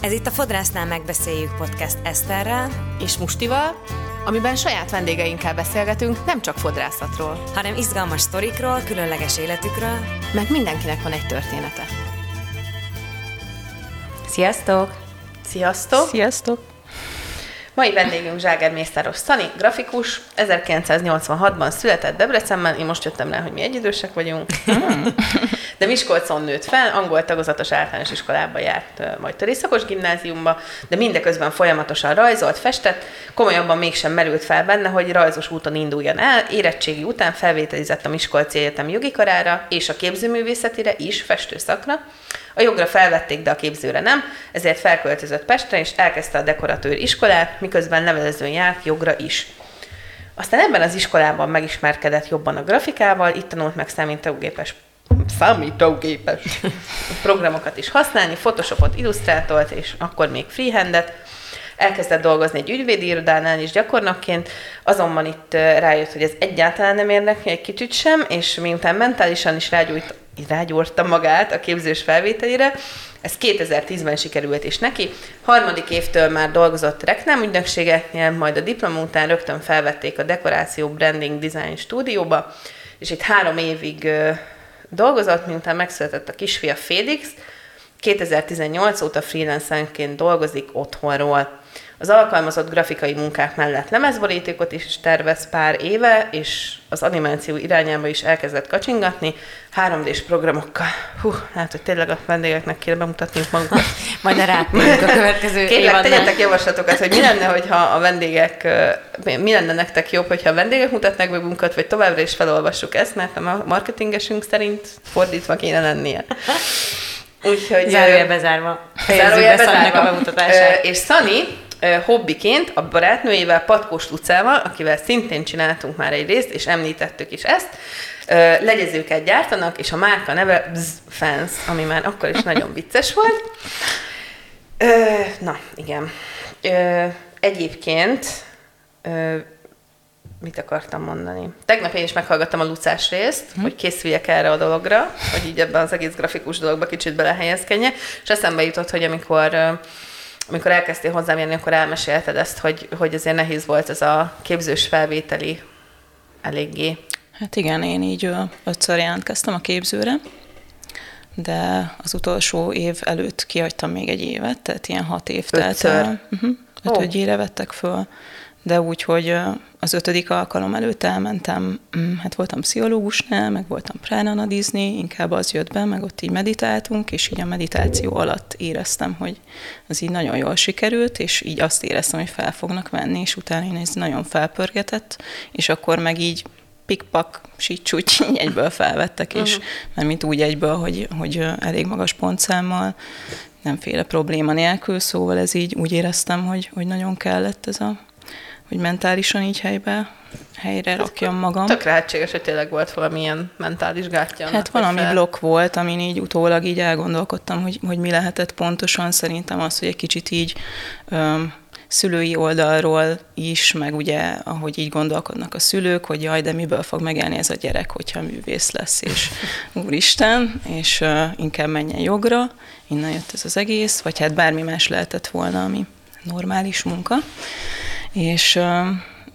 Ez itt a Fodrásznál megbeszéljük podcast Eszterrel és Mustival, amiben saját vendégeinkkel beszélgetünk nem csak fodrászatról, hanem izgalmas sztorikról, különleges életükről, meg mindenkinek van egy története. Sziasztok! Sziasztok! Sziasztok! Mai vendégünk Zságer Mészáros Szani, grafikus, 1986-ban született Debrecenben, én most jöttem rá, hogy mi egyidősek vagyunk. De Miskolcon nőtt fel, angol tagozatos általános iskolába járt, majd törészakos gimnáziumba, de mindeközben folyamatosan rajzolt, festett, komolyabban mégsem merült fel benne, hogy rajzos úton induljon el, érettségi után felvételizett a Miskolci Egyetem jogi karára és a képzőművészetire is festőszakra, a jogra felvették, de a képzőre nem, ezért felköltözött Pestre, és elkezdte a dekoratőr iskolát, miközben levelezőn járt jogra is. Aztán ebben az iskolában megismerkedett jobban a grafikával, itt tanult meg számítógépes számítógépes programokat is használni, Photoshopot, Illustrátort, és akkor még freehandet. Elkezdett dolgozni egy ügyvédi irodánál is gyakornokként, azonban itt rájött, hogy ez egyáltalán nem érdekli egy kicsit sem, és miután mentálisan is rágyújt, rágyúrta magát a képzős felvételére, ez 2010-ben sikerült is neki. Harmadik évtől már dolgozott reklámügynökségeknél, majd a diploma után rögtön felvették a dekoráció branding design stúdióba, és itt három évig dolgozott, miután megszületett a kisfia Félix, 2018 óta freelancerként dolgozik otthonról. Az alkalmazott grafikai munkák mellett lemezborítékot is tervez pár éve, és az animáció irányába is elkezdett kacsingatni 3D-s programokkal. Hú, hát, hogy tényleg a vendégeknek kéne bemutatni magukat. Majd a rá a következő Kérlek, tegyetek javaslatokat, hogy mi lenne, hogyha a vendégek, mi lenne nektek jobb, hogyha a vendégek mutatnak be magunkat, vagy továbbra is felolvassuk ezt, mert a marketingesünk szerint fordítva kéne lennie. Úgyhogy... Zárója bezárva. Zárója bezárva. a bemutatását. És Szani hobbiként a barátnőjével, Patkós Lucával, akivel szintén csináltunk már egy részt, és említettük is ezt, legyezőket gyártanak, és a márka neve Bzz Fans, ami már akkor is nagyon vicces volt. Na, igen. Egyébként mit akartam mondani? Tegnap én is meghallgattam a Lucás részt, hm. hogy készüljek erre a dologra, hogy így ebben az egész grafikus dologba kicsit belehelyezkedjek, és eszembe jutott, hogy amikor amikor elkezdtél hozzám jönni, akkor elmesélted ezt, hogy, hogy azért nehéz volt ez a képzős felvételi eléggé. Hát igen, én így ötször jelentkeztem a képzőre, de az utolsó év előtt kihagytam még egy évet, tehát ilyen hat év. Ötször? Tehát, uh-huh, ötödjére vettek föl de úgy, hogy az ötödik alkalom előtt elmentem, mm, hát voltam pszichológusnál, meg voltam pránanadizni, inkább az jött be, meg ott így meditáltunk, és így a meditáció alatt éreztem, hogy az így nagyon jól sikerült, és így azt éreztem, hogy fel fognak venni, és utána én ez nagyon felpörgetett, és akkor meg így pikpak, sítsúgy egyből felvettek, és uh-huh. mert mint úgy egyből, hogy, hogy elég magas pontszámmal, nemféle probléma nélkül, szóval ez így úgy éreztem, hogy, hogy nagyon kellett ez a hogy mentálisan így helybe, helyre rakjam magam. Tök lehetséges, hogy tényleg volt valamilyen mentális gátja. Hát valami fel... blokk volt, amin így utólag így elgondolkodtam, hogy, hogy mi lehetett pontosan. Szerintem az, hogy egy kicsit így öm, szülői oldalról is, meg ugye, ahogy így gondolkodnak a szülők, hogy jaj, de miből fog megelni ez a gyerek, hogyha művész lesz, és úristen, és uh, inkább menjen jogra, innen jött ez az egész, vagy hát bármi más lehetett volna, ami normális munka. És,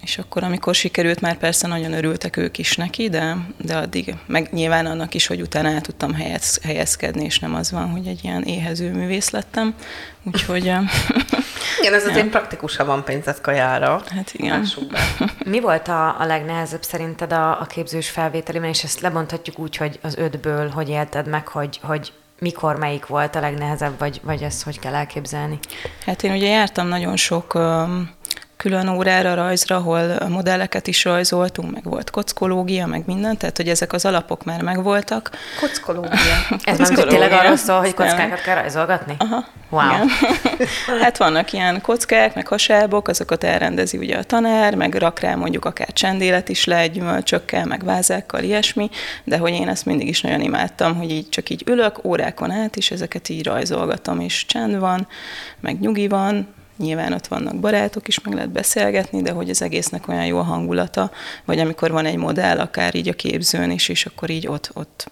és akkor, amikor sikerült, már persze nagyon örültek ők is neki, de, de addig, meg nyilván annak is, hogy utána el tudtam helyez, helyezkedni, és nem az van, hogy egy ilyen éhező művész lettem. Úgyhogy... igen, ez azért praktikus, ha van pénzed kajára. Hát igen. Mi volt a, a legnehezebb szerinted a, a képzős felvételében, és ezt lebonthatjuk úgy, hogy az ötből hogy élted meg, hogy, hogy mikor melyik volt a legnehezebb, vagy, vagy ezt hogy kell elképzelni? Hát én ugye jártam nagyon sok um, külön órára, rajzra, ahol modelleket is rajzoltunk, meg volt kockológia, meg minden, tehát hogy ezek az alapok már megvoltak. Kockológia. Ez már tényleg arról szól, hogy kockákat kell rajzolgatni? Aha. Wow. Igen. hát vannak ilyen kockák, meg hasábok, azokat elrendezi ugye a tanár, meg rak rá mondjuk akár csendélet is le, gyümölcsökkel, meg vázákkal, ilyesmi, de hogy én ezt mindig is nagyon imádtam, hogy így csak így ülök órákon át, és ezeket így rajzolgatom, és csend van, meg nyugi van, Nyilván ott vannak barátok is, meg lehet beszélgetni, de hogy az egésznek olyan jó a hangulata, vagy amikor van egy modell, akár így a képzőn is, és akkor így ott, ott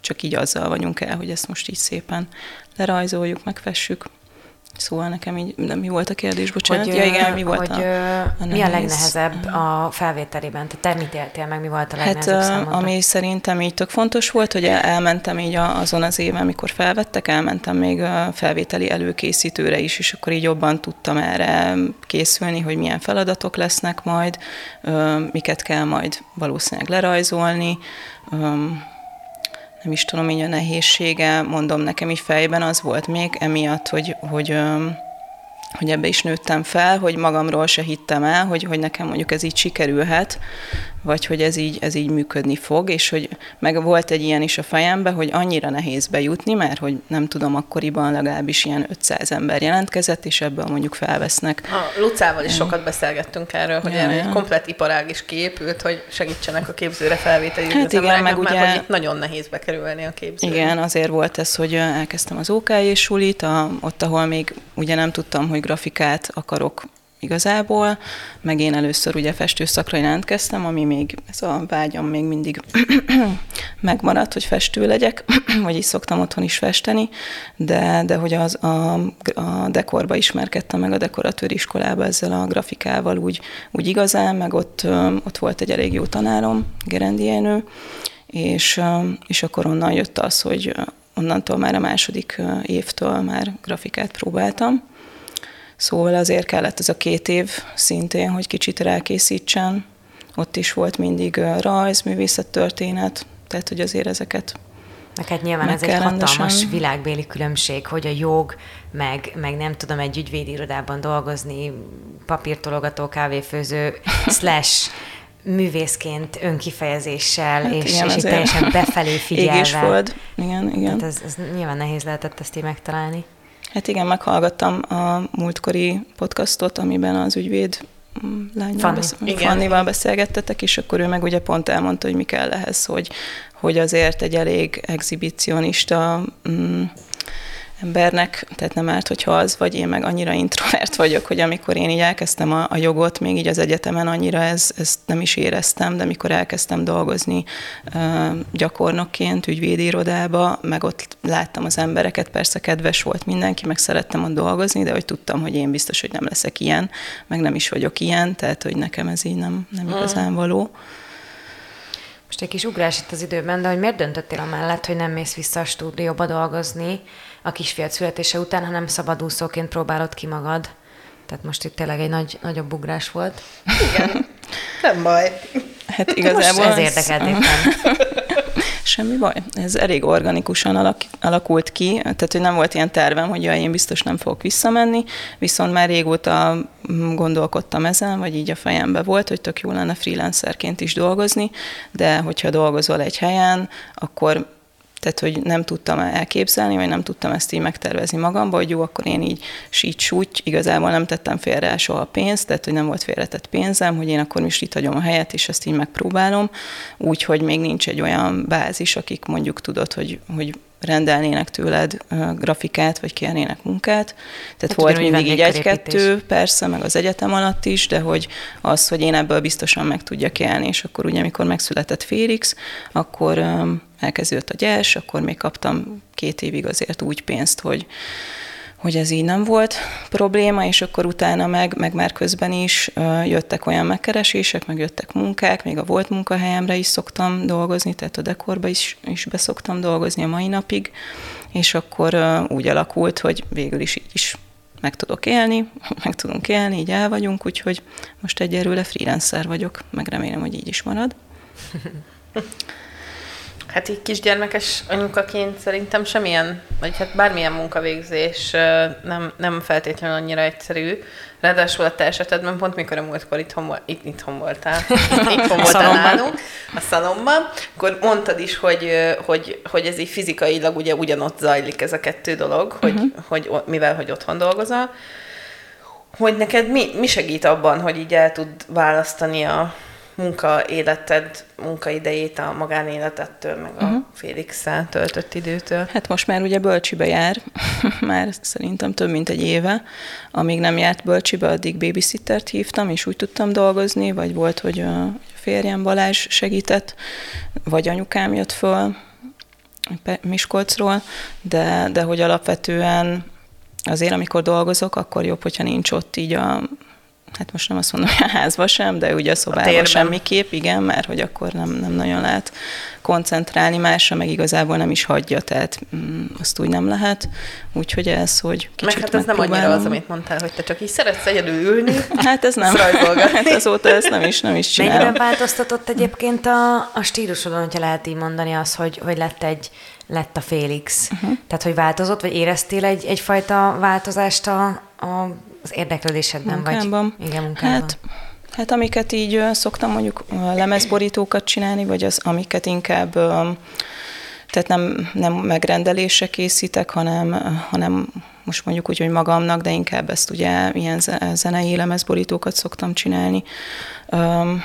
csak így azzal vagyunk el, hogy ezt most így szépen lerajzoljuk, megfessük. Szóval nekem így, de mi volt a kérdés, bocsánat? Hogy, ja, igen, mi volt hogy, a, a Mi a legnehezebb a felvételében? Te, te mit éltél meg, mi volt a hát, legnehezebb hát, számodra? ami szerintem így tök fontos volt, hogy elmentem így azon az éven, amikor felvettek, elmentem még a felvételi előkészítőre is, és akkor így jobban tudtam erre készülni, hogy milyen feladatok lesznek majd, miket kell majd valószínűleg lerajzolni, nem is tudom, így a nehézsége, mondom nekem így fejben az volt még emiatt, hogy, hogy hogy ebbe is nőttem fel, hogy magamról se hittem el, hogy, hogy nekem mondjuk ez így sikerülhet, vagy hogy ez így, ez így működni fog, és hogy meg volt egy ilyen is a fejemben, hogy annyira nehéz bejutni, mert hogy nem tudom, akkoriban legalábbis ilyen 500 ember jelentkezett, és ebből mondjuk felvesznek. A Lucával is sokat beszélgettünk erről, hogy ja, ja. egy komplet iparág is kiépült, hogy segítsenek a képzőre felvételi hát igen, meg ugye, mert hogy itt nagyon nehéz bekerülni a képzőre. Igen, azért volt ez, hogy elkezdtem az OK és sulit, a, ott, ahol még ugye nem tudtam, hogy grafikát akarok igazából, meg én először ugye festőszakra jelentkeztem, ami még, ez a vágyam még mindig megmaradt, hogy festő legyek, vagyis szoktam otthon is festeni, de, de hogy az a, a dekorba ismerkedtem meg a dekoratőr iskolába ezzel a grafikával úgy, úgy igazán, meg ott, ott volt egy elég jó tanárom, Gerendienő, és, és akkor onnan jött az, hogy onnantól már a második évtől már grafikát próbáltam, Szóval azért kellett ez a két év szintén, hogy kicsit rákészítsen. Ott is volt mindig rajz, történet, tehát hogy azért ezeket Neked nyilván ez egy hatalmas rendesen. világbéli különbség, hogy a jog, meg, meg nem tudom, egy ügyvédirodában dolgozni, papírtologató, kávéfőző, slash művészként önkifejezéssel, hát és, igen, és teljesen befelé figyelve. Ég és föld. Igen, igen. Tehát ez, ez nyilván nehéz lehetett ezt így megtalálni. Hát igen, meghallgattam a múltkori podcastot, amiben az ügyvéd mm, lányval, Fanny. Besz- Fannival beszélgettetek, és akkor ő meg ugye pont elmondta, hogy mi kell ehhez, hogy, hogy azért egy elég exhibicionista mm, embernek, tehát nem árt, hogyha az vagy, én meg annyira introvert vagyok, hogy amikor én így elkezdtem a, a jogot, még így az egyetemen annyira ez, ezt nem is éreztem, de amikor elkezdtem dolgozni uh, gyakornokként, ügyvédi irodába, meg ott láttam az embereket, persze kedves volt mindenki, meg szerettem ott dolgozni, de hogy tudtam, hogy én biztos, hogy nem leszek ilyen, meg nem is vagyok ilyen, tehát hogy nekem ez így nem, nem mm. igazán való. Most egy kis ugrás itt az időben, de hogy miért döntöttél amellett, hogy nem mész vissza a stúdióba dolgozni, a kisfiat születése után, hanem szabadúszóként próbálod ki magad. Tehát most itt tényleg egy nagy, nagyobb ugrás volt. Igen, nem baj. Hát igazából... Most ez érdekelt éppen. Semmi baj. Ez elég organikusan alak, alakult ki, tehát hogy nem volt ilyen tervem, hogy ja, én biztos nem fogok visszamenni, viszont már régóta gondolkodtam ezen, vagy így a fejembe volt, hogy tök jó lenne freelancerként is dolgozni, de hogyha dolgozol egy helyen, akkor tehát, hogy nem tudtam elképzelni, vagy nem tudtam ezt így megtervezni magamba, hogy jó, akkor én így sít súgy, igazából nem tettem félre soha pénzt, tehát, hogy nem volt félretett pénzem, hogy én akkor is itt hagyom a helyet, és ezt így megpróbálom, úgy, hogy még nincs egy olyan bázis, akik mondjuk tudod, hogy, hogy rendelnének tőled grafikát, vagy kérnének munkát. Tehát hát volt mindig így egy-kettő, persze, meg az egyetem alatt is, de hogy az, hogy én ebből biztosan meg tudjak élni, és akkor ugye, amikor megszületett Félix, akkor elkezdődött a gyers, akkor még kaptam két évig azért úgy pénzt, hogy hogy ez így nem volt probléma, és akkor utána meg, meg már közben is jöttek olyan megkeresések, meg jöttek munkák, még a volt munkahelyemre is szoktam dolgozni, tehát a dekorba is, is beszoktam dolgozni a mai napig, és akkor úgy alakult, hogy végül is így is meg tudok élni, meg tudunk élni, így el vagyunk, úgyhogy most egyelőre freelancer vagyok, meg remélem, hogy így is marad. Hát így kisgyermekes anyukaként szerintem semmilyen, vagy hát bármilyen munkavégzés nem, nem feltétlenül annyira egyszerű. Ráadásul a te esetedben pont mikor a múltkor itthon, itt, itthon voltál, itthon voltál nálunk, a szalomban, akkor mondtad is, hogy, hogy, hogy ez így fizikailag ugye ugyanott zajlik ez a kettő dolog, hogy, uh-huh. hogy mivel hogy otthon dolgozol, hogy neked mi, mi segít abban, hogy így el tud választani a, munkaéleted, munkaidejét a magánéletettől, meg a uh-huh. félix töltött időtől? Hát most már ugye bölcsibe jár, már szerintem több mint egy éve. Amíg nem járt bölcsibe, addig babysittert hívtam, és úgy tudtam dolgozni, vagy volt, hogy a férjem Balázs segített, vagy anyukám jött föl Miskolcról, de, de hogy alapvetően azért, amikor dolgozok, akkor jobb, hogyha nincs ott így a hát most nem azt mondom, hogy a házba sem, de ugye a szobában a semmiképp, igen, mert hogy akkor nem, nem nagyon lehet koncentrálni másra, meg igazából nem is hagyja, tehát mm, azt úgy nem lehet. Úgyhogy ez, hogy kicsit Meg hát ez nem annyira az, amit mondtál, hogy te csak így szeretsz egyedül ülni. Hát ez nem. hát azóta ezt nem is, nem is csinálom. Mennyiben változtatott egyébként a, a stílusodon, hogyha lehet így mondani az, hogy, hogy lett egy lett a Félix. Uh-huh. Tehát, hogy változott, vagy éreztél egy, egyfajta változást a, a az érdeklődésedben munkában. vagy? Igen, munkában. Hát, hát amiket így szoktam mondjuk lemezborítókat csinálni, vagy az, amiket inkább tehát nem, nem megrendelésre készítek, hanem, hanem most mondjuk úgy, hogy magamnak, de inkább ezt ugye ilyen zenei lemezborítókat szoktam csinálni. Um,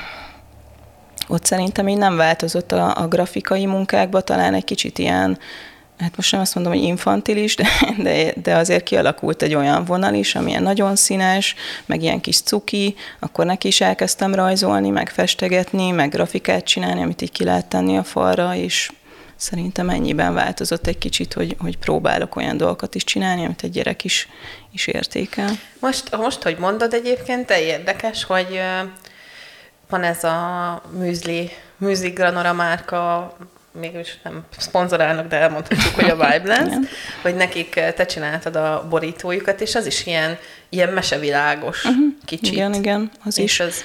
ott szerintem így nem változott a, a grafikai munkákban, talán egy kicsit ilyen hát most nem azt mondom, hogy infantilis, de, de, de azért kialakult egy olyan vonal is, amilyen nagyon színes, meg ilyen kis cuki, akkor neki is elkezdtem rajzolni, meg festegetni, meg grafikát csinálni, amit így ki lehet tenni a falra, és szerintem ennyiben változott egy kicsit, hogy, hogy próbálok olyan dolgokat is csinálni, amit egy gyerek is, is értékel. Most, most, hogy mondod egyébként, te érdekes, hogy van ez a műzli, műzli granora márka mégis nem szponzorálnak, de elmondhatjuk, hogy a Vibe hogy nekik eh, te csináltad a borítójukat, és az is ilyen, ilyen mesevilágos uh-huh. kicsit. Igen, igen, az és is. Ez,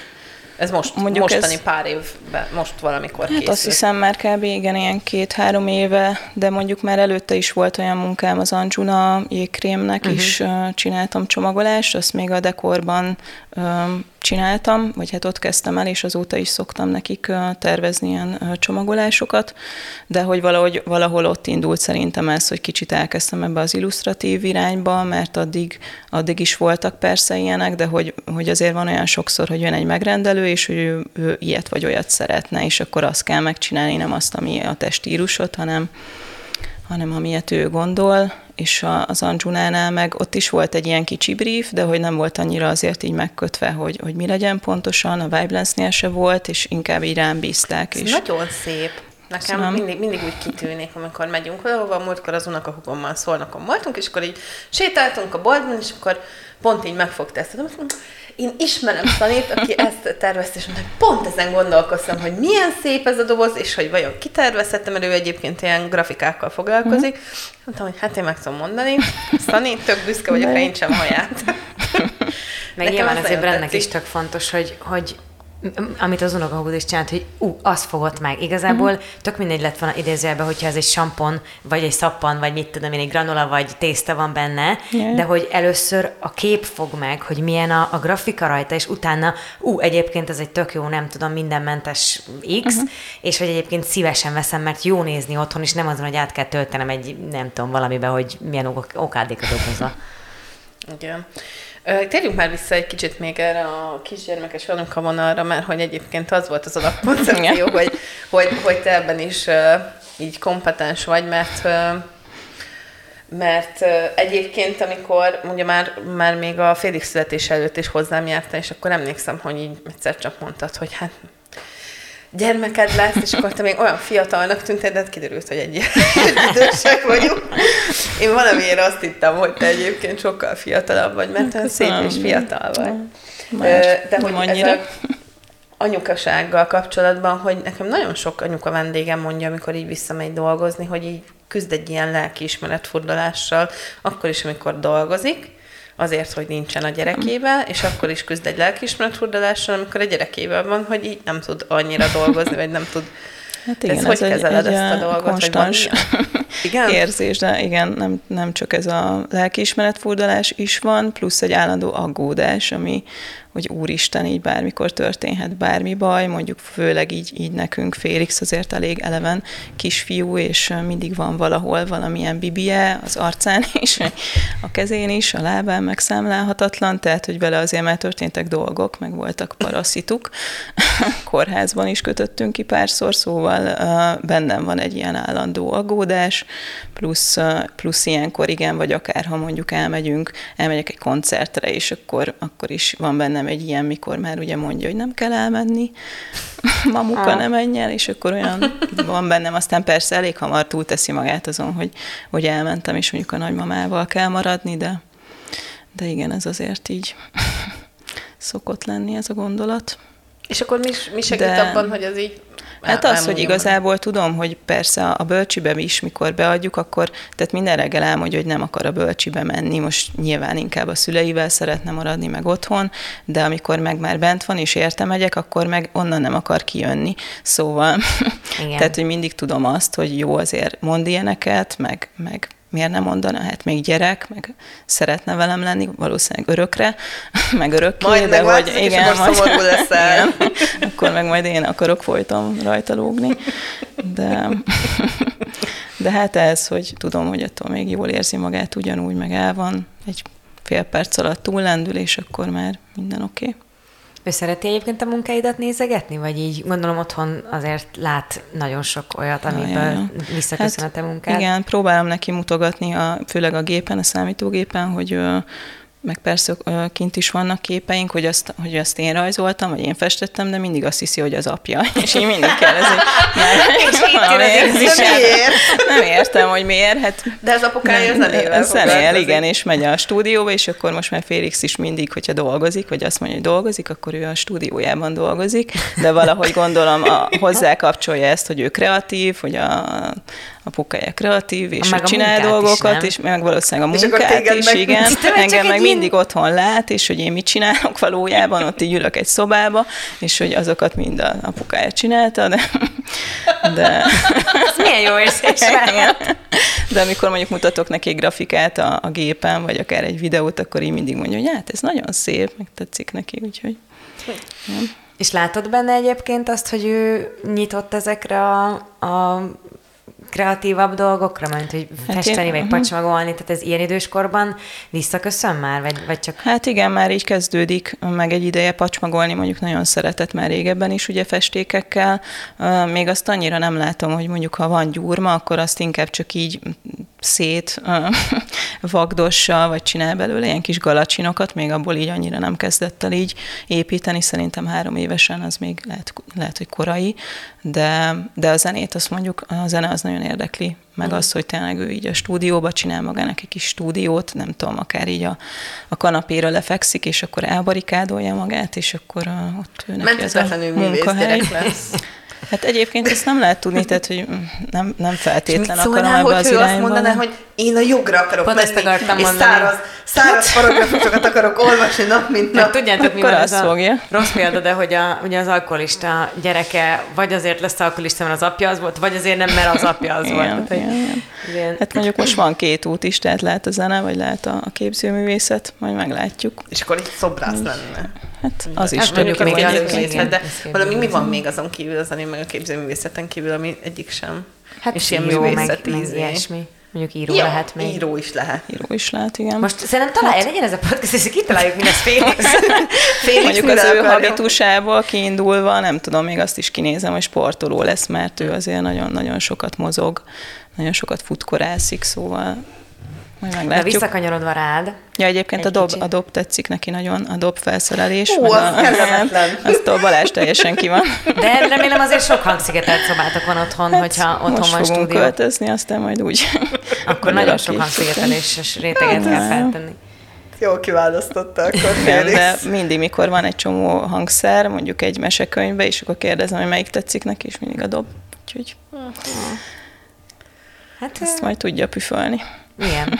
ez most, Mondjuk mostani ez, pár évben, most valamikor hát készült. azt hiszem már kb. igen, ilyen két-három éve, de mondjuk már előtte is volt olyan munkám az Anjuna jégkrémnek uh-huh. is uh, csináltam csomagolást, azt még a dekorban um, csináltam, vagy hát ott kezdtem el, és azóta is szoktam nekik tervezni ilyen csomagolásokat, de hogy valahogy, valahol ott indult szerintem ez, hogy kicsit elkezdtem ebbe az illusztratív irányba, mert addig, addig is voltak persze ilyenek, de hogy, hogy azért van olyan sokszor, hogy jön egy megrendelő, és hogy ő, ő ilyet vagy olyat szeretne, és akkor azt kell megcsinálni, nem azt, ami a testírusot, hanem, hanem amilyet ő gondol, és az Anjunánál meg ott is volt egy ilyen kicsi brief, de hogy nem volt annyira azért így megkötve, hogy, hogy mi legyen pontosan, a Vibelance-nél se volt, és inkább így rám bízták. Ez és nagyon szép. Nekem mindig, mindig úgy kitűnik, amikor megyünk valahova, múltkor az unokahugommal szólnakon voltunk, és akkor így sétáltunk a boltban, és akkor pont így megfogta ezt. Én ismerem Szanit, aki ezt tervezte, és mondta, pont ezen gondolkoztam, hogy milyen szép ez a doboz, és hogy vajon kitervezhettem, mert ő egyébként ilyen grafikákkal foglalkozik. Mm. Mondtam, hogy hát én meg tudom mondani. Szani, tök büszke vagyok, ha én sem haját. Meg nyilván azért Brennek is tök fontos, hogy, hogy amit az unokahúz is csinált, hogy ú, az fogott meg. Igazából uh-huh. tök mindegy lett volna idézőjelben, hogyha ez egy sampon, vagy egy szappan, vagy mit tudom én, egy granola, vagy tészta van benne, yeah. de hogy először a kép fog meg, hogy milyen a, a grafika rajta, és utána, ú, egyébként ez egy tök jó, nem tudom, mindenmentes X, uh-huh. és hogy egyébként szívesen veszem, mert jó nézni otthon, és nem azon, hogy át kell töltenem egy, nem tudom, valamibe, hogy milyen ok- okádék a doboza. Igen. Térjünk már vissza egy kicsit még erre a kisgyermekes anuka vonalra, mert hogy egyébként az volt az alapkoncepció, hogy, hogy, hogy te ebben is így kompetens vagy, mert mert egyébként, amikor ugye már, már még a félig születés előtt is hozzám járta, és akkor emlékszem, hogy így egyszer csak mondtad, hogy hát gyermeked lesz, és akkor te még olyan fiatalnak tűntél, de hát kiderült, hogy egy idősek vagyunk. Én valamiért azt hittem, hogy te egyébként sokkal fiatalabb vagy, mert te szép és fiatal vagy. de hogy ez a anyukasággal kapcsolatban, hogy nekem nagyon sok anyuka vendégem mondja, amikor így visszamegy dolgozni, hogy így küzd egy ilyen lelkiismeretfordulással, akkor is, amikor dolgozik, azért, hogy nincsen a gyerekével, és akkor is küzd egy lelkiismeretfurdalással, amikor a gyerekével van, hogy így nem tud annyira dolgozni, vagy nem tud Hát igen, ez, ez hogy egy, kezeled egy ezt a dolgot? Konstans igen? érzés, de igen, nem, nem csak ez a lelkiismeretfordulás is van, plusz egy állandó aggódás, ami, hogy úristen, így bármikor történhet bármi baj, mondjuk főleg így, így nekünk Félix azért elég eleven kisfiú, és mindig van valahol valamilyen bibie az arcán is, a kezén is, a lábán megszámlálhatatlan, tehát, hogy vele azért már történtek dolgok, meg voltak paraszituk. Kórházban is kötöttünk ki párszor, szóval bennem van egy ilyen állandó aggódás, plusz, plusz ilyenkor igen, vagy akár ha mondjuk elmegyünk, elmegyek egy koncertre, és akkor, akkor is van benne nem egy ilyen, mikor már ugye mondja, hogy nem kell elmenni, mamuka ah. nem menjen, és akkor olyan van bennem, aztán persze elég hamar túlteszi magát azon, hogy, hogy elmentem, és mondjuk a nagymamával kell maradni, de de igen, ez azért így szokott lenni ez a gondolat. És akkor mi, mi segít de... abban, hogy az így Hát az, hogy igazából tudom, hogy persze a bölcsibe is, mikor beadjuk, akkor tehát minden reggel elmondja, hogy nem akar a bölcsibe menni, most nyilván inkább a szüleivel szeretne maradni, meg otthon, de amikor meg már bent van és érte megyek, akkor meg onnan nem akar kijönni. Szóval, Igen. tehát, hogy mindig tudom azt, hogy jó, azért mond ilyeneket, meg, meg miért nem mondana, hát még gyerek, meg szeretne velem lenni, valószínűleg örökre, meg örökké, majd de hogy igen, majd, leszel. igen, akkor meg majd én akarok folyton rajta lógni. De, de hát ez, hogy tudom, hogy attól még jól érzi magát ugyanúgy, meg el van, egy fél perc alatt túllendül, és akkor már minden oké. Okay. Ő szereti egyébként a munkáidat nézegetni, vagy így gondolom otthon azért lát nagyon sok olyat, amiből visszaköszön hát, a te munkád? Igen, próbálom neki mutogatni, a, főleg a gépen, a számítógépen, hogy meg persze kint is vannak képeink, hogy azt, hogy azt én rajzoltam, vagy én festettem, de mindig azt hiszi, hogy az apja. És én mindig kérdezi, mert miért? Nem értem, hogy miért. Hát, de ez apukája zenével Zenél, igen, és megy a stúdióba, és akkor most már Félix is mindig, hogyha dolgozik, vagy azt mondja, hogy dolgozik, akkor ő a stúdiójában dolgozik, de valahogy gondolom a, hozzá kapcsolja ezt, hogy ő kreatív, hogy a, apukája kreatív, és meg csinál dolgokat, is, és meg valószínűleg a munkát is, meg, igen. Engem meg mindig otthon lát, és hogy én mit csinálok valójában, ott így ülök egy szobába, és hogy azokat mind a apukája csinálta, de... de Ez milyen jó érzés. De amikor mondjuk mutatok neki egy grafikát a, a gépen, vagy akár egy videót, akkor így mindig mondja, hogy hát ez nagyon szép, meg tetszik neki, úgyhogy... Nem. És látod benne egyébként azt, hogy ő nyitott ezekre a, a kreatívabb dolgokra, mint hogy hát festeni, én, vagy uh-huh. pacsmagolni, tehát ez ilyen időskorban visszaköszön már, vagy, vagy csak... Hát igen, már így kezdődik, meg egy ideje pacsmagolni, mondjuk nagyon szeretett már régebben is ugye festékekkel, még azt annyira nem látom, hogy mondjuk ha van gyúrma, akkor azt inkább csak így szét vagdossa, vagy csinál belőle ilyen kis galacsinokat, még abból így annyira nem kezdett el így építeni, szerintem három évesen az még lehet, lehet hogy korai, de, de a zenét azt mondjuk, a zene az nagyon érdekli, meg mm. az, hogy tényleg ő így a stúdióba csinál magának egy kis stúdiót, nem tudom, akár így a, a kanapéra lefekszik, és akkor elbarikádolja magát, és akkor ott ő neki az a munkahely. lesz. Hát egyébként ezt nem lehet tudni, tehát hogy nem, nem feltétlen akarom ebbe az irányba. azt mondaná, hogy én a jogra akarok Pont menni, és mondani. száraz, száraz paragrafusokat akarok olvasni nap, mint nap. Hát, tudjátok, mi van ez a fogja. rossz példa, de hogy a, ugye az alkoholista gyereke vagy azért lesz alkoholista, mert az apja az volt, vagy azért nem, mert az apja az volt. Igen, igen. igen. Hát mondjuk most van két út is, tehát lehet a zene, vagy lehet a, a képzőművészet, majd meglátjuk. És akkor itt szobrász lenne. Hát az is hát mondjuk még egy de valami mi van még azon kívül, az meg a képzőművészeten kívül, ami egyik sem. Hát és ilyen jó, művészeti izé. ilyesmi. Mondjuk író ja, lehet még. Író is lehet. Író is lehet, igen. Most szerintem találj, hát, legyen ez a podcast, és kitaláljuk, mi lesz Félix. Félix Mondjuk az ő habitusából kiindulva, nem tudom, még azt is kinézem, hogy sportoló lesz, mert ő azért nagyon-nagyon sokat mozog, nagyon sokat futkorászik, szóval majd meglátjuk. De visszakanyarodva rád. Ja, egyébként a dob, a dob tetszik neki nagyon, a dob felszerelés. Ó, az kellemetlen. A Balázs teljesen ki van. De remélem azért sok hangszigetelt szobátok van otthon, hát hogyha otthon most van fogunk stúdió. költözni, aztán majd úgy. Akkor nagyon sok hangszigeteléses réteget kell feltenni. Jó kiválasztotta akkor Igen, de mindig, mikor van egy csomó hangszer, mondjuk egy mesekönyvbe, és akkor kérdezem, hogy melyik tetszik neki, és mindig a dob. Úgyhogy hát, ezt majd tudja püfölni. Igen.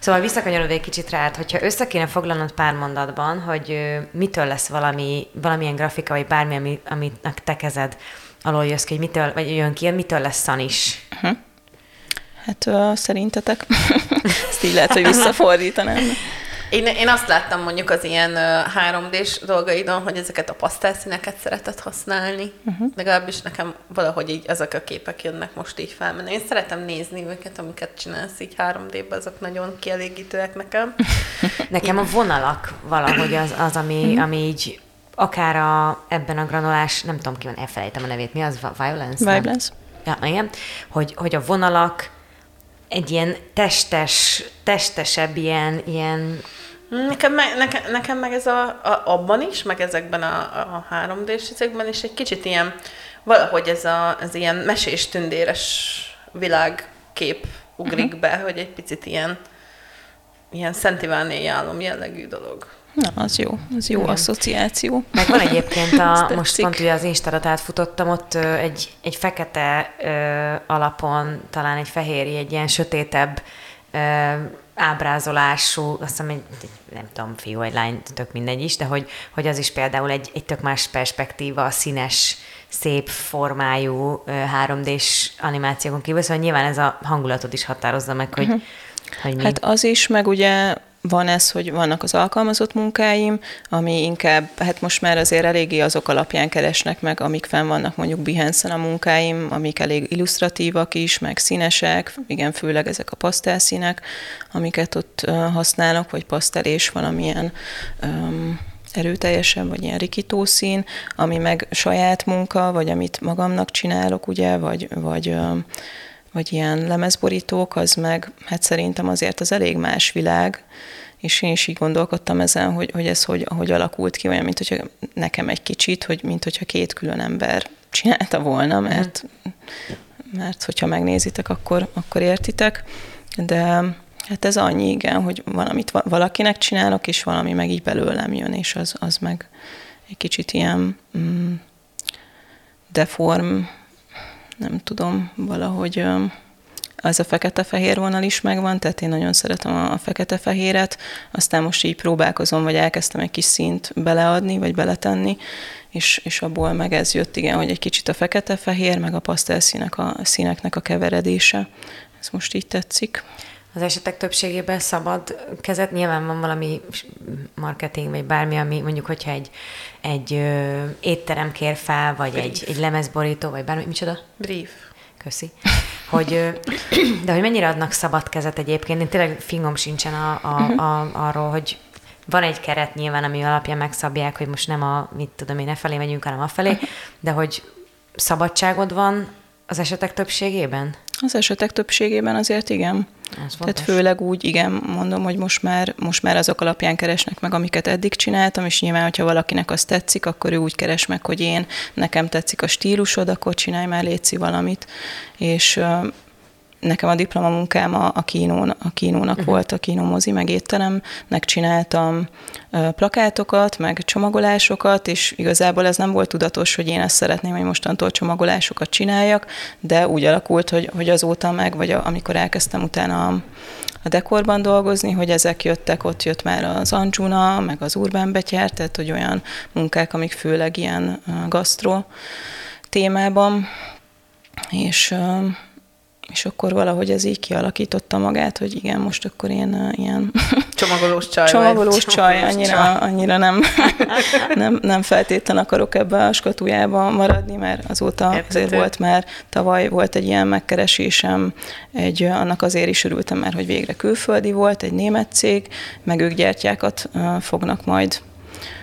Szóval visszakanyarodva egy kicsit rád, hogyha össze kéne foglalnod pár mondatban, hogy mitől lesz valami, valamilyen grafika, vagy bármi, ami, amit te kezed alól jössz ki, hogy mitől, vagy jön ki, mitől lesz szanis? Uh-huh. Hát uh, szerintetek? Ezt így lehet, hogy visszafordítanám. Én, én azt láttam mondjuk az ilyen 3D-s dolgaidon, hogy ezeket a pasztelszíneket szeretett használni. Uh-huh. Legalábbis nekem valahogy így ezek a képek jönnek most így felmenni. Én szeretem nézni őket, amiket csinálsz így 3D-ben, azok nagyon kielégítőek nekem. nekem a vonalak valahogy az, az ami, uh-huh. ami így akár a, ebben a granulás, nem tudom ki van, elfelejtem a nevét, mi az? Violence? Violence. Ja, igen. Hogy, hogy a vonalak egy ilyen testes, testesebb, ilyen, ilyen Nekem meg, nekem, nekem meg ez a, a, abban is, meg ezekben a, a 3D-s ezekben is egy kicsit ilyen, valahogy ez a, az ilyen mesés tündéres világkép ugrik uh-huh. be, hogy egy picit ilyen ilyen Szentiváné álom jellegű dolog. Na, az jó, az jó Igen. asszociáció. Meg van egyébként, a, most pont ugye az Instárat átfutottam, ott egy, egy fekete ö, alapon, talán egy fehéri, egy ilyen sötétebb ö, ábrázolású, azt hiszem egy, nem tudom, fiú vagy lány, tök mindegy is, de hogy, hogy az is például egy, egy tök más perspektíva, színes, szép formájú 3D-s animációkon kívül, szóval nyilván ez a hangulatot is határozza meg, hogy, uh-huh. hogy mi. Hát az is, meg ugye van ez, hogy vannak az alkalmazott munkáim, ami inkább, hát most már azért eléggé azok alapján keresnek meg, amik fenn vannak mondjuk behance a munkáim, amik elég illusztratívak is, meg színesek, igen, főleg ezek a pasztelszínek, amiket ott használok, vagy pasztel és valamilyen um, erőteljesebb, vagy ilyen rikító szín, ami meg saját munka, vagy amit magamnak csinálok, ugye, vagy, vagy vagy ilyen lemezborítók, az meg hát szerintem azért az elég más világ, és én is így gondolkodtam ezen, hogy, hogy ez hogy, hogy alakult ki, olyan, mint hogyha nekem egy kicsit, hogy mint hogyha két külön ember csinálta volna, mert, mert hogyha megnézitek, akkor, akkor értitek, de hát ez annyi, igen, hogy valamit valakinek csinálok, és valami meg így belőlem jön, és az, az meg egy kicsit ilyen mm, deform, nem tudom, valahogy az a fekete-fehér vonal is megvan, tehát én nagyon szeretem a fekete-fehéret, aztán most így próbálkozom, vagy elkezdtem egy kis színt beleadni, vagy beletenni, és, és abból meg ez jött, igen, hogy egy kicsit a fekete-fehér, meg a pasztelszínek a színeknek a keveredése. Ez most így tetszik. Az esetek többségében szabad kezet, nyilván van valami marketing, vagy bármi, ami mondjuk, hogyha egy, egy ö, étterem kér fel, vagy egy, egy lemezborító, vagy bármi, micsoda? Brief. Köszi. Hogy, de hogy mennyire adnak szabad kezet egyébként, én tényleg fingom sincsen a, a, mhm. a, arról, hogy van egy keret nyilván, ami alapján megszabják, hogy most nem a, mit tudom én, ne felé megyünk, hanem afelé, mhm. de hogy szabadságod van az esetek többségében? Az esetek többségében azért igen. Ez Tehát főleg úgy, igen, mondom, hogy most már, most már azok alapján keresnek meg, amiket eddig csináltam, és nyilván, hogyha valakinek az tetszik, akkor ő úgy keres meg, hogy én, nekem tetszik a stílusod, akkor csinálj már létszi valamit. És nekem a diplomamunkám a, a, kínón, a kínónak uh-huh. volt, a kínómozi, meg étteremnek csináltam plakátokat, meg csomagolásokat, és igazából ez nem volt tudatos, hogy én ezt szeretném, hogy mostantól csomagolásokat csináljak, de úgy alakult, hogy, hogy azóta meg, vagy a, amikor elkezdtem utána a, a dekorban dolgozni, hogy ezek jöttek, ott jött már az Anjuna, meg az Urban Betyár, tehát hogy olyan munkák, amik főleg ilyen gasztro témában, és és akkor valahogy ez így kialakította magát, hogy igen, most akkor én ilyen... Csomagolós csaj Csomagolós vagy. csaj, annyira, csaj. annyira nem, nem, nem feltétlen akarok ebbe a skatujába maradni, mert azóta Értető. azért volt már, tavaly volt egy ilyen megkeresésem, egy, annak azért is örültem már, hogy végre külföldi volt, egy német cég, meg ők gyertyákat fognak majd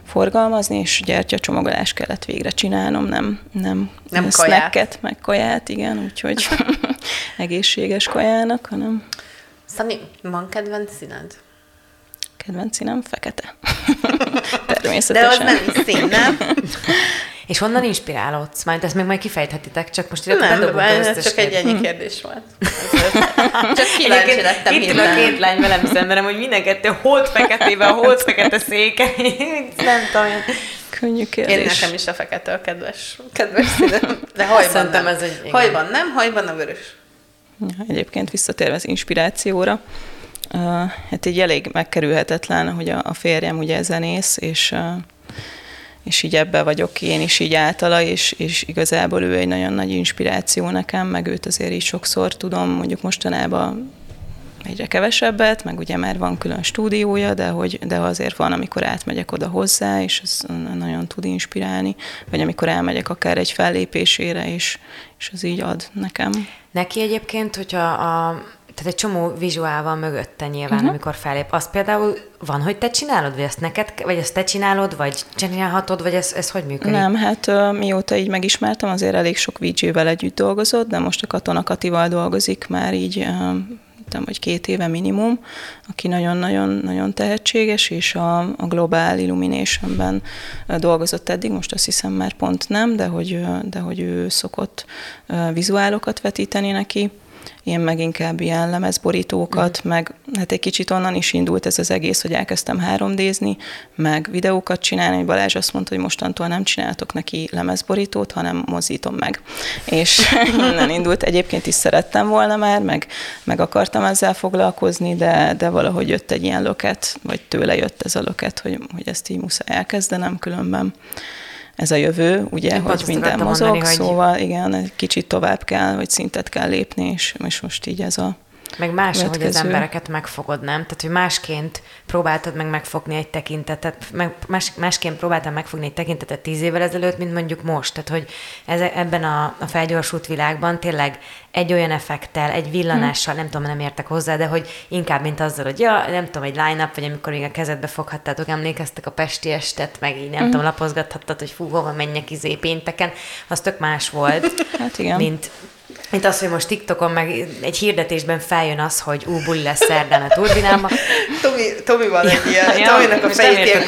forgalmazni, és gyertyacsomagolást kellett végre csinálnom, nem, nem, nem snacket, meg kaját, igen, úgyhogy egészséges kajának, hanem... Szani, van kedvenc színed? Kedvenc színem fekete. Természetesen. De az nem is szín, nem? És honnan inspirálódsz? Majd ezt még majd kifejthetitek, csak most ide Nem, ez csak egy ennyi kérdés volt. csak kíváncsi lettem Itt ül a két lány velem szemben, hogy minden kettő holt feketébe, a holt fekete széke. nem tudom. Könnyű kérdés. Én nekem is a fekete a kedves, kedves színem. De hajban Szerintem nem. Ez egy, igen. Hajban nem, hajban a vörös. Ja, egyébként visszatérve az inspirációra, uh, hát így elég megkerülhetetlen, hogy a, a férjem ugye zenész, és uh, és így ebbe vagyok én is így általa, és, és igazából ő egy nagyon nagy inspiráció nekem, meg őt azért is sokszor tudom, mondjuk mostanában egyre kevesebbet, meg ugye már van külön stúdiója, de, hogy, de azért van, amikor átmegyek oda hozzá, és az nagyon tud inspirálni, vagy amikor elmegyek akár egy fellépésére, és, és az így ad nekem. Neki egyébként, hogyha a, tehát egy csomó vizuál van mögötte nyilván, uh-huh. amikor fellép. Az például van, hogy te csinálod, vagy ezt neked, vagy ezt te csinálod, vagy csinálhatod, vagy ez, ez hogy működik? Nem, hát mióta így megismertem, azért elég sok VJ-vel együtt dolgozott, de most a Katona Katival dolgozik már így tudom, hogy két éve minimum, aki nagyon-nagyon-nagyon tehetséges, és a, a Global Illumination-ben dolgozott eddig, most azt hiszem már pont nem, de hogy, de hogy ő szokott vizuálokat vetíteni neki én meg inkább ilyen lemezborítókat, mm. meg hát egy kicsit onnan is indult ez az egész, hogy elkezdtem 3D-zni, meg videókat csinálni, Balázs azt mondta, hogy mostantól nem csináltok neki lemezborítót, hanem mozítom meg. És innen indult. Egyébként is szerettem volna már, meg, meg akartam ezzel foglalkozni, de, de valahogy jött egy ilyen löket, vagy tőle jött ez a löket, hogy, hogy ezt így muszáj elkezdenem, különben ez a jövő, ugye, Én hogy minden mozog, mondani, szóval hogy... igen, egy kicsit tovább kell, vagy szintet kell lépni, és, és most így ez a meg más, hogy az embereket megfogod, nem? Tehát, hogy másként próbáltad meg megfogni egy tekintetet, meg más, másként próbáltam megfogni egy tekintetet tíz évvel ezelőtt, mint mondjuk most. Tehát, hogy ez, ebben a, a felgyorsult világban tényleg egy olyan effektel, egy villanással, nem tudom, nem értek hozzá, de hogy inkább, mint azzal, hogy ja, nem tudom, egy line-up, vagy amikor még a kezedbe foghattátok, emlékeztek a Pesti estet, meg így nem mm. tudom, lapozgathattad, hogy fú, hova menjek izé pénteken, az tök más volt, hát igen. mint, mint az, hogy most TikTokon meg egy hirdetésben feljön az, hogy ú, buli lesz szerdán a turbinában. Tomi, Tomi van egy ilyen, ja, Tominak a fejét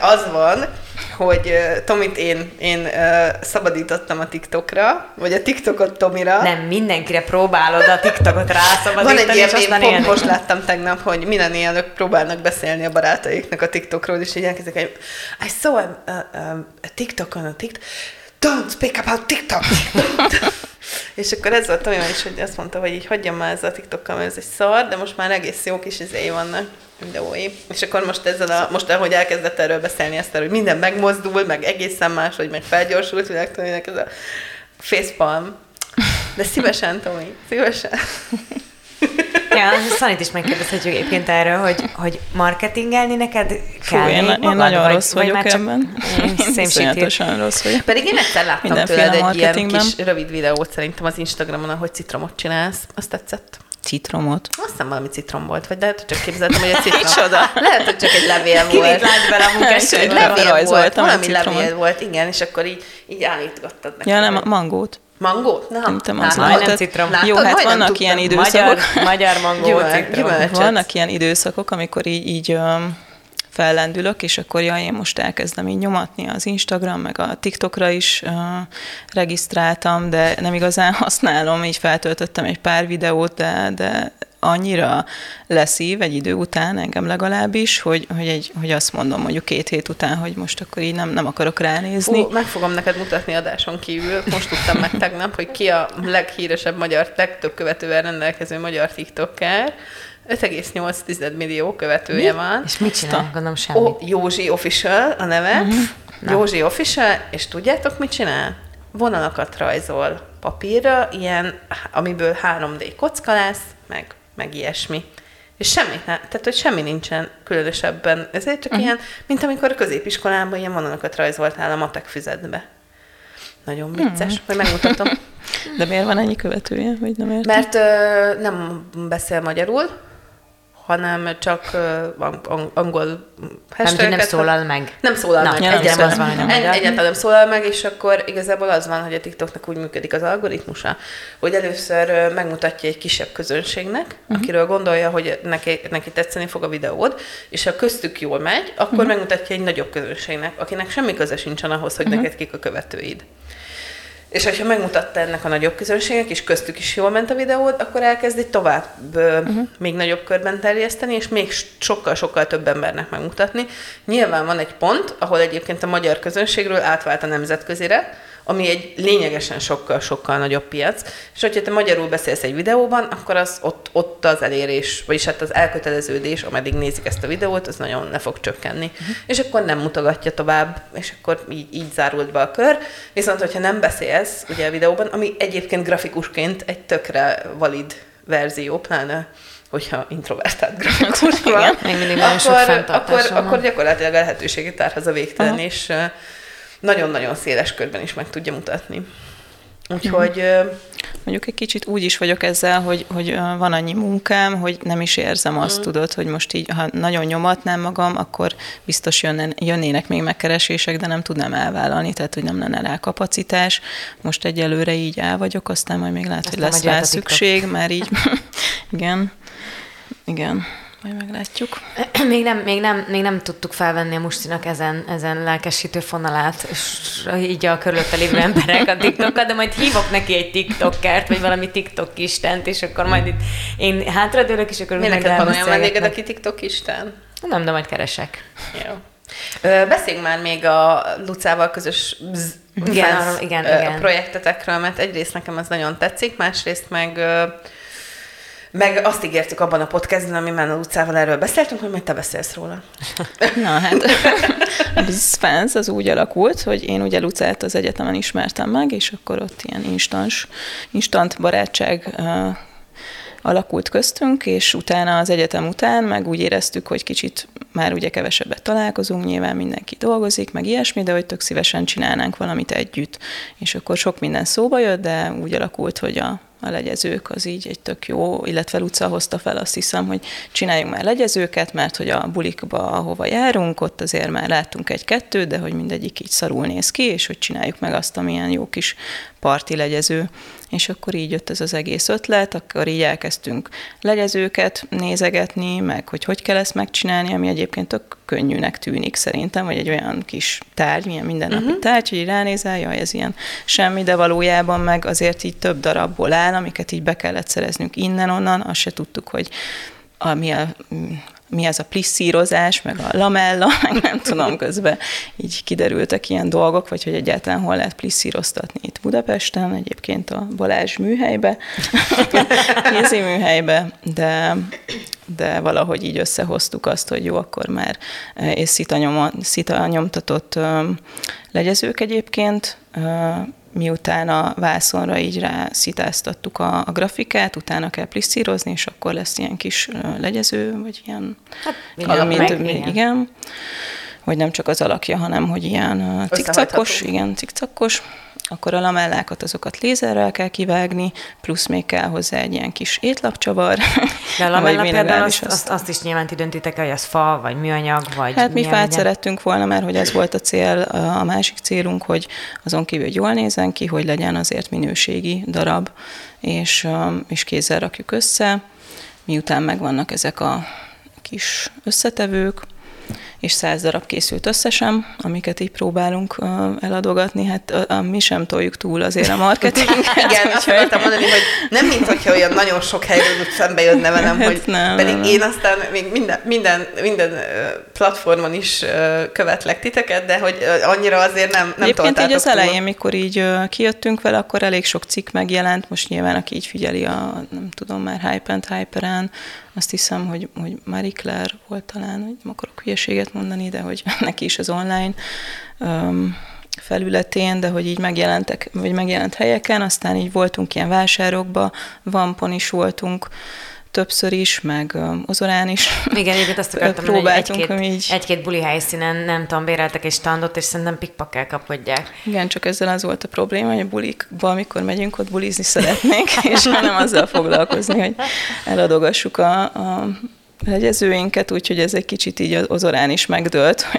az van, hogy uh, Tomit én, én uh, szabadítottam a TikTokra, vagy a TikTokot Tomira. Nem, mindenkire próbálod a TikTokot rászabadítani, Van egy ilyen, én pont most láttam tegnap, hogy millennialok próbálnak beszélni a barátaiknak a TikTokról, és így elkezdek, hogy I saw a, a, a TikTok on a TikTok, don't speak about TikTok! És akkor ez volt olyan is, hogy azt mondta, hogy így hagyjam már ez a TikTokkal, mert ez egy szar, de most már egész jó kis izéi vannak videói. És akkor most ezzel a, most ahogy elkezdett erről beszélni ezt, hogy minden megmozdul, meg egészen más, hogy meg felgyorsult világtanilag ez a facepalm. De szívesen, Tomi, szívesen. Ja, Szanit is megkérdezhetjük egyébként erről, hogy, hogy marketingelni neked kell Fú, én, magad, én nagyon vagy, rossz vagyok vagy ebben. Én rossz vagyok. Pedig én egyszer láttam tőled egy ilyen kis rövid videót szerintem az Instagramon, ahogy citromot csinálsz. Azt tetszett. Citromot? Azt hiszem valami citrom volt, vagy lehet, hogy csak képzeltem, hogy a citrom. lehet, hogy csak egy levél volt. Kivét lát bele a munkásság. levél volt, valami levél volt, igen, és akkor így, így állítgattad nekem. Ja, nem, mangót. Mangót? Nem, nem az nem citrom. Látod, Jó, hát vannak tudtam. ilyen időszakok. Magyar, magyar mangó, citrom. Vannak ilyen időszakok, amikor így, így fellendülök, és akkor jaj, én most elkezdem így nyomatni az Instagram, meg a TikTokra is uh, regisztráltam, de nem igazán használom, így feltöltöttem egy pár videót, de, de annyira leszív egy idő után, engem legalábbis, hogy, hogy, egy, hogy azt mondom mondjuk két hét után, hogy most akkor így nem, nem akarok ránézni. Fú, meg fogom neked mutatni adáson kívül, most tudtam meg tegnap, hogy ki a leghíresebb magyar, legtöbb követővel rendelkező magyar TikToker, 5,8 millió követője Mi? van. És mit csinál? Gondolom semmit. O, Józsi Official a neve. Uh-huh. Józsi Official, és tudjátok, mit csinál? Vonalakat rajzol papírra, ilyen, amiből 3D kocka lesz, meg, meg ilyesmi. És semmi, tehát hogy semmi nincsen különösebben. Ezért csak uh-huh. ilyen, mint amikor a középiskolában ilyen vonalakat rajzoltál a matek füzetbe. Nagyon vicces, uh-huh. hogy megmutatom. De miért van ennyi követője, hogy nem értem? Mert ö, nem beszél magyarul, hanem csak uh, angol hashtag nem szólal meg. Nem szólal Na, meg. Egyáltalán, az van, hogy nem egyáltalán nem szólal meg, és akkor igazából az van, hogy a TikToknak úgy működik az algoritmusa, hogy először megmutatja egy kisebb közönségnek, uh-huh. akiről gondolja, hogy neki, neki tetszeni fog a videód, és ha köztük jól megy, akkor uh-huh. megmutatja egy nagyobb közönségnek, akinek semmi köze sincsen ahhoz, hogy uh-huh. neked kik a követőid. És ha megmutatta ennek a nagyobb közönségek, és köztük is jól ment a videód, akkor elkezdi tovább uh-huh. még nagyobb körben terjeszteni, és még sokkal-sokkal több embernek megmutatni. Nyilván van egy pont, ahol egyébként a magyar közönségről átvált a nemzetközire, ami egy lényegesen sokkal-sokkal nagyobb piac, és hogyha te magyarul beszélsz egy videóban, akkor az ott, ott az elérés, vagyis hát az elköteleződés, ameddig nézik ezt a videót, az nagyon le fog csökkenni. Uh-huh. És akkor nem mutogatja tovább, és akkor így, így zárult be a kör. Viszont, hogyha nem beszélsz ugye a videóban, ami egyébként grafikusként egy tökre valid verzió, pláne hogyha introvertált grafikus van, akkor, akkor, akkor gyakorlatilag a lehetőséget tárhoz a végtelen, uh-huh. és nagyon-nagyon széles körben is meg tudja mutatni. Úgyhogy... Mm. Mondjuk egy kicsit úgy is vagyok ezzel, hogy, hogy van annyi munkám, hogy nem is érzem azt, mm. tudod, hogy most így, ha nagyon nyomatnám magam, akkor biztos jönne, jönnének még megkeresések, de nem tudnám elvállalni, tehát hogy nem lenne rá kapacitás. Most egyelőre így el vagyok, aztán majd még lehet, aztán hogy lesz rá szükség, már így, igen, igen. Majd meglátjuk. Még nem, még nem, még nem tudtuk felvenni a Mustinak ezen, ezen lelkesítő fonalát, és így a körülötte lévő emberek a TikTokat, de majd hívok neki egy TikTokert, vagy valami TikTok istent, és akkor majd itt én hátradőlök, és akkor Mi neked van olyan vendéged, aki TikTok isten? Nem, de majd keresek. Jó. Beszéljünk már még a Lucával közös bzz, igen, arra, igen, ö, igen. projektetekről, mert egyrészt nekem az nagyon tetszik, másrészt meg ö, meg azt ígértük abban a podcastban, amiben a Lucával erről beszéltünk, hogy majd te beszélsz róla. Na hát, Spence az úgy alakult, hogy én ugye Lucát az egyetemen ismertem meg, és akkor ott ilyen instans, instant barátság alakult köztünk, és utána az egyetem után meg úgy éreztük, hogy kicsit már ugye kevesebbet találkozunk, nyilván mindenki dolgozik, meg ilyesmi, de hogy tök szívesen csinálnánk valamit együtt. És akkor sok minden szóba jött, de úgy alakult, hogy a a legyezők, az így egy tök jó, illetve Luca hozta fel azt hiszem, hogy csináljunk már legyezőket, mert hogy a bulikba, ahova járunk, ott azért már láttunk egy-kettőt, de hogy mindegyik így szarul néz ki, és hogy csináljuk meg azt, amilyen jó kis parti legyező. És akkor így jött ez az egész ötlet, akkor így elkezdtünk legyezőket nézegetni, meg hogy hogy kell ezt megcsinálni, ami egyébként tök könnyűnek tűnik szerintem, vagy egy olyan kis tárgy, milyen mindennapi uh-huh. tárgy, hogy így ránézel, jaj, ez ilyen semmi, de valójában meg azért így több darabból áll, amiket így be kellett szereznünk innen-onnan, azt se tudtuk, hogy a, mi a mi ez a plisszírozás, meg a lamella, meg nem tudom, közben így kiderültek ilyen dolgok, vagy hogy egyáltalán hol lehet plisszíroztatni itt Budapesten, egyébként a Balázs műhelybe, kézi műhelybe, de, de valahogy így összehoztuk azt, hogy jó, akkor már és szita, nyoma, szita nyomtatott legyezők egyébként, miután a vászonra így rá szitáztattuk a, a grafikát, utána kell plisszírozni, és akkor lesz ilyen kis legyező, vagy ilyen hát, valami meg, több, igen. igen. Hogy nem csak az alakja, hanem hogy ilyen cikcakos, igen, cikcakos, akkor a lamellákat azokat lézerrel kell kivágni, plusz még kell hozzá egy ilyen kis étlapcsavar. De a lamella például azt, azt, azt, is nyilván ti döntitek hogy az fa, vagy műanyag, vagy Hát mi fát legyen? szerettünk volna, mert hogy ez volt a cél, a másik célunk, hogy azon kívül, hogy jól nézzen ki, hogy legyen azért minőségi darab, és, és kézzel rakjuk össze, miután megvannak ezek a kis összetevők, és száz darab készült összesen, amiket így próbálunk eladogatni, hát a, a, mi sem toljuk túl azért a marketinget. Igen, azt akartam mondani, hogy nem mint hogyha olyan nagyon sok helyről szembe jönne velem, hát hogy nem, pedig nem. én aztán még minden, minden, minden platformon is követlek titeket, de hogy annyira azért nem, nem Egyébként így az túl. elején, mikor így kijöttünk vele, akkor elég sok cikk megjelent, most nyilván aki így figyeli a, nem tudom már, Hype and Hyperen, azt hiszem, hogy, hogy Marie Claire volt talán, hogy nem akarok hülyeséget mondani, de hogy neki is az online um, felületén, de hogy így megjelentek, vagy megjelent helyeken, aztán így voltunk ilyen vásárokba, Vampon is voltunk, többször is, meg Ozorán is. Igen, egyébként azt akartam mondani, hogy egy-két, így... egy-két buli helyszínen nem tudom, béreltek egy standot, és szerintem pikpakkel kapkodják. Igen, csak ezzel az volt a probléma, hogy a bulikba, amikor megyünk, ott bulizni szeretnénk, és nem azzal foglalkozni, hogy eladogassuk a, a legyezőinket, úgyhogy ez egy kicsit így az orán is megdőlt,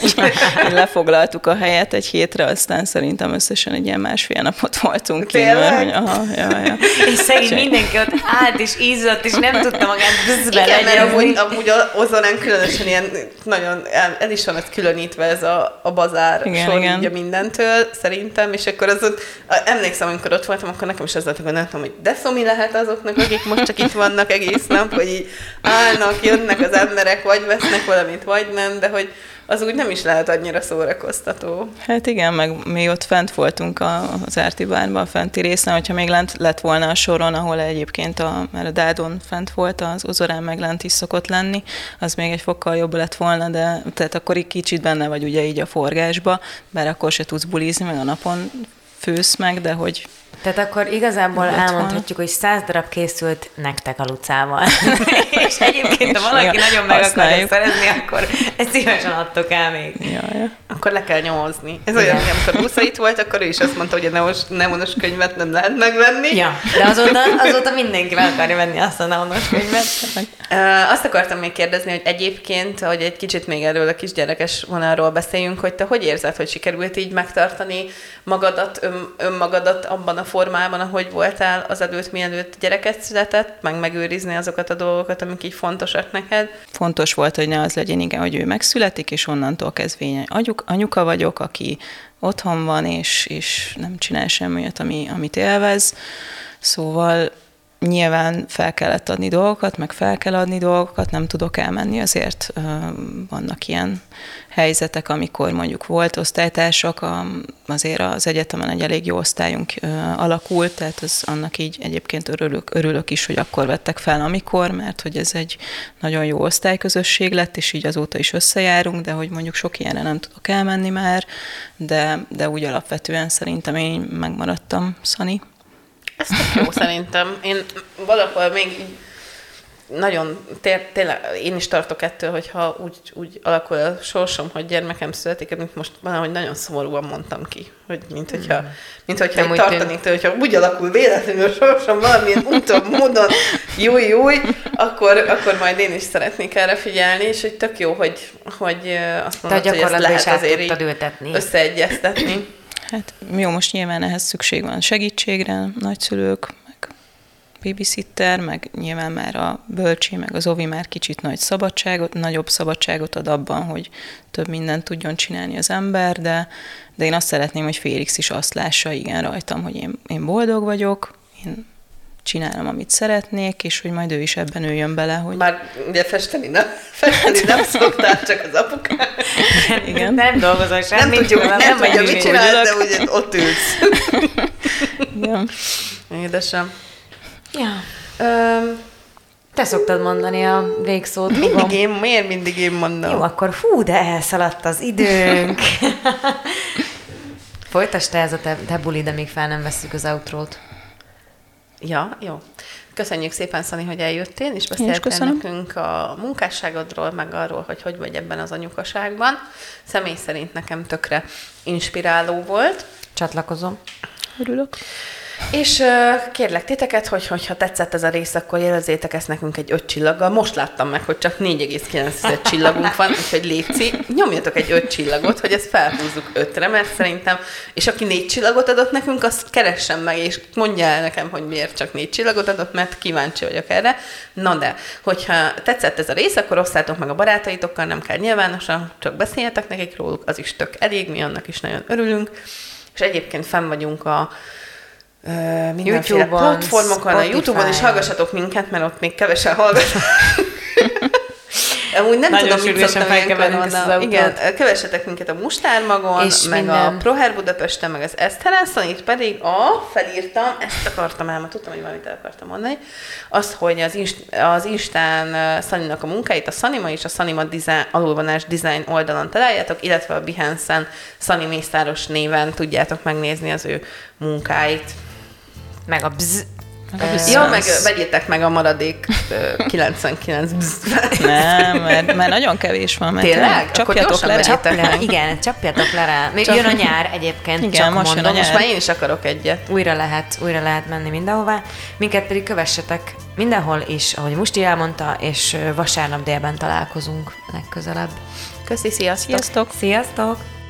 hogy lefoglaltuk a helyet egy hétre, aztán szerintem összesen egy ilyen másfél napot voltunk ki. Hogy, aha, ja, ja. És szegény mindenki ott állt és ízott, és nem tudta magát Igen, mert amúgy, amúgy ozonán különösen ilyen nagyon, el, el is van ez különítve ez a, a bazár igen, sor igen. Így mindentől, szerintem, és akkor az ott, emlékszem, amikor ott voltam, akkor nekem is az volt, hogy nem tudom, hogy de szomi lehet azoknak, akik most csak itt vannak egész nap, hogy így állnak, jönnek, jönnek az emberek, vagy vesznek valamit, vagy nem, de hogy az úgy nem is lehet annyira szórakoztató. Hát igen, meg mi ott fent voltunk az Árti bárban, a fenti részen, hogyha még lent lett volna a soron, ahol egyébként a, mert a Dádon fent volt, az Ozorán meg lent is szokott lenni, az még egy fokkal jobb lett volna, de tehát akkor egy kicsit benne vagy ugye így a forgásba, mert akkor se tudsz bulizni, meg a napon fősz meg, de hogy tehát akkor igazából Ott elmondhatjuk, van. hogy száz darab készült nektek a lucával. és egyébként, ha valaki nagyon meg akarja szerezni, akkor ezt szívesen adtok el még. Ja, ja. akkor le kell nyomozni. Ez olyan, hogy amikor 20 itt volt, akkor ő is azt mondta, hogy a neonos, neonos könyvet nem lehet megvenni. Ja, de azóta, azóta mindenki meg akarja venni azt a neonos könyvet. Azt akartam még kérdezni, hogy egyébként, hogy egy kicsit még erről a kisgyerekes vonalról beszéljünk, hogy te hogy érzed, hogy sikerült így megtartani magadat, ön, önmagadat abban a formában, ahogy voltál az előtt, mielőtt gyereket született, meg megőrizni azokat a dolgokat, amik így fontosak neked? Fontos volt, hogy ne az legyen, igen, hogy ő megszületik, és onnantól kezdve anyuk, anyuka vagyok, aki otthon van, és, és nem csinál semmit, ami, amit élvez. Szóval nyilván fel kellett adni dolgokat, meg fel kell adni dolgokat, nem tudok elmenni, azért vannak ilyen helyzetek, amikor mondjuk volt osztálytársak, azért az egyetemen egy elég jó osztályunk alakult, tehát az annak így egyébként örülök, örülök is, hogy akkor vettek fel, amikor, mert hogy ez egy nagyon jó osztályközösség lett, és így azóta is összejárunk, de hogy mondjuk sok ilyenre nem tudok elmenni már, de, de úgy alapvetően szerintem én megmaradtam, Szani. Ez tök jó szerintem. Én valahol még nagyon, tényleg én is tartok ettől, hogyha úgy, úgy alakul a sorsom, hogy gyermekem születik, mint most valahogy nagyon szomorúan mondtam ki, hogy mint hogyha, hmm. mint hogyha én tartanék tőle, hogyha úgy alakul véletlenül a sorsom valamilyen úton, módon, júj, júj, akkor, akkor majd én is szeretnék erre figyelni, és hogy tök jó, hogy, hogy azt mondod, hogy ezt lehet azért így összeegyeztetni. Hát jó, most nyilván ehhez szükség van segítségre, nagyszülők, meg babysitter, meg nyilván már a bölcsi, meg az ovi már kicsit nagy szabadságot, nagyobb szabadságot ad abban, hogy több mindent tudjon csinálni az ember, de, de én azt szeretném, hogy Félix is azt lássa, igen, rajtam, hogy én, én boldog vagyok, én csinálom, amit szeretnék, és hogy majd ő is ebben üljön bele. Hogy... Már ugye festeni nem, festeni nem szoktál, csak az apukám. Igen. Nem dolgozol semmit. Nem tudjuk, nem, nem tudja, mit csinál, de ugye ott ülsz. ja. Édesem. Ja. Um, te szoktad mondani a végszót. Mindig fogom. én, miért mindig én mondom? Jó, akkor fú, de elszaladt az időnk. Folytasd te ez a te, te buli, de még fel nem veszük az outrót. Ja, jó. Köszönjük szépen, Szani, hogy eljöttél, és beszéltél nekünk a munkásságodról, meg arról, hogy hogy vagy ebben az anyukaságban. Személy szerint nekem tökre inspiráló volt. Csatlakozom. Örülök. És kérlek titeket, hogy hogyha tetszett ez a rész, akkor jelezzétek ezt nekünk egy öt csillaggal. Most láttam meg, hogy csak 4,9 csillagunk van, úgyhogy léci, nyomjatok egy öt csillagot, hogy ezt felhúzzuk ötre, mert szerintem, és aki négy csillagot adott nekünk, azt keressen meg, és mondja el nekem, hogy miért csak négy csillagot adott, mert kíváncsi vagyok erre. Na de, hogyha tetszett ez a rész, akkor osszátok meg a barátaitokkal, nem kell nyilvánosan, csak beszéljetek nekik róluk, az is tök elég, mi annak is nagyon örülünk. És egyébként fenn vagyunk a mindenféle YouTube-on, platformokon, Spotify. a YouTube-on is hallgassatok minket, mert ott még kevesen hallgatnak. Amúgy nem Nagyon tudom, mit szoktam ilyenkor Igen, kövessetek minket a Mustármagon, és meg minden. a Proher Budapesten, meg az Eszteránszon, itt pedig a, felírtam, ezt akartam el, mert tudtam, hogy valamit el akartam mondani, az, hogy az, Inst- az Instán Szaninak a munkáit, a Szanima és a Szanima design, alulvonás design oldalon találjátok, illetve a Behance-en Szani Mészáros néven tudjátok megnézni az ő munkáit meg a bzz. Ja, meg vegyétek meg a maradék 99 bzz. Nem, mert, mert nagyon kevés van. Mert Tényleg? Csapjatok le rá. Igen, csapjatok le rá. Még Csap... jön a nyár egyébként, Igen, csak most mondom. Most már én is akarok egyet. Újra lehet, újra lehet menni mindenhová. Minket pedig kövessetek mindenhol is, ahogy Musti elmondta, és vasárnap délben találkozunk legközelebb. Köszi, sziasztok! Sziasztok! Sziasztok!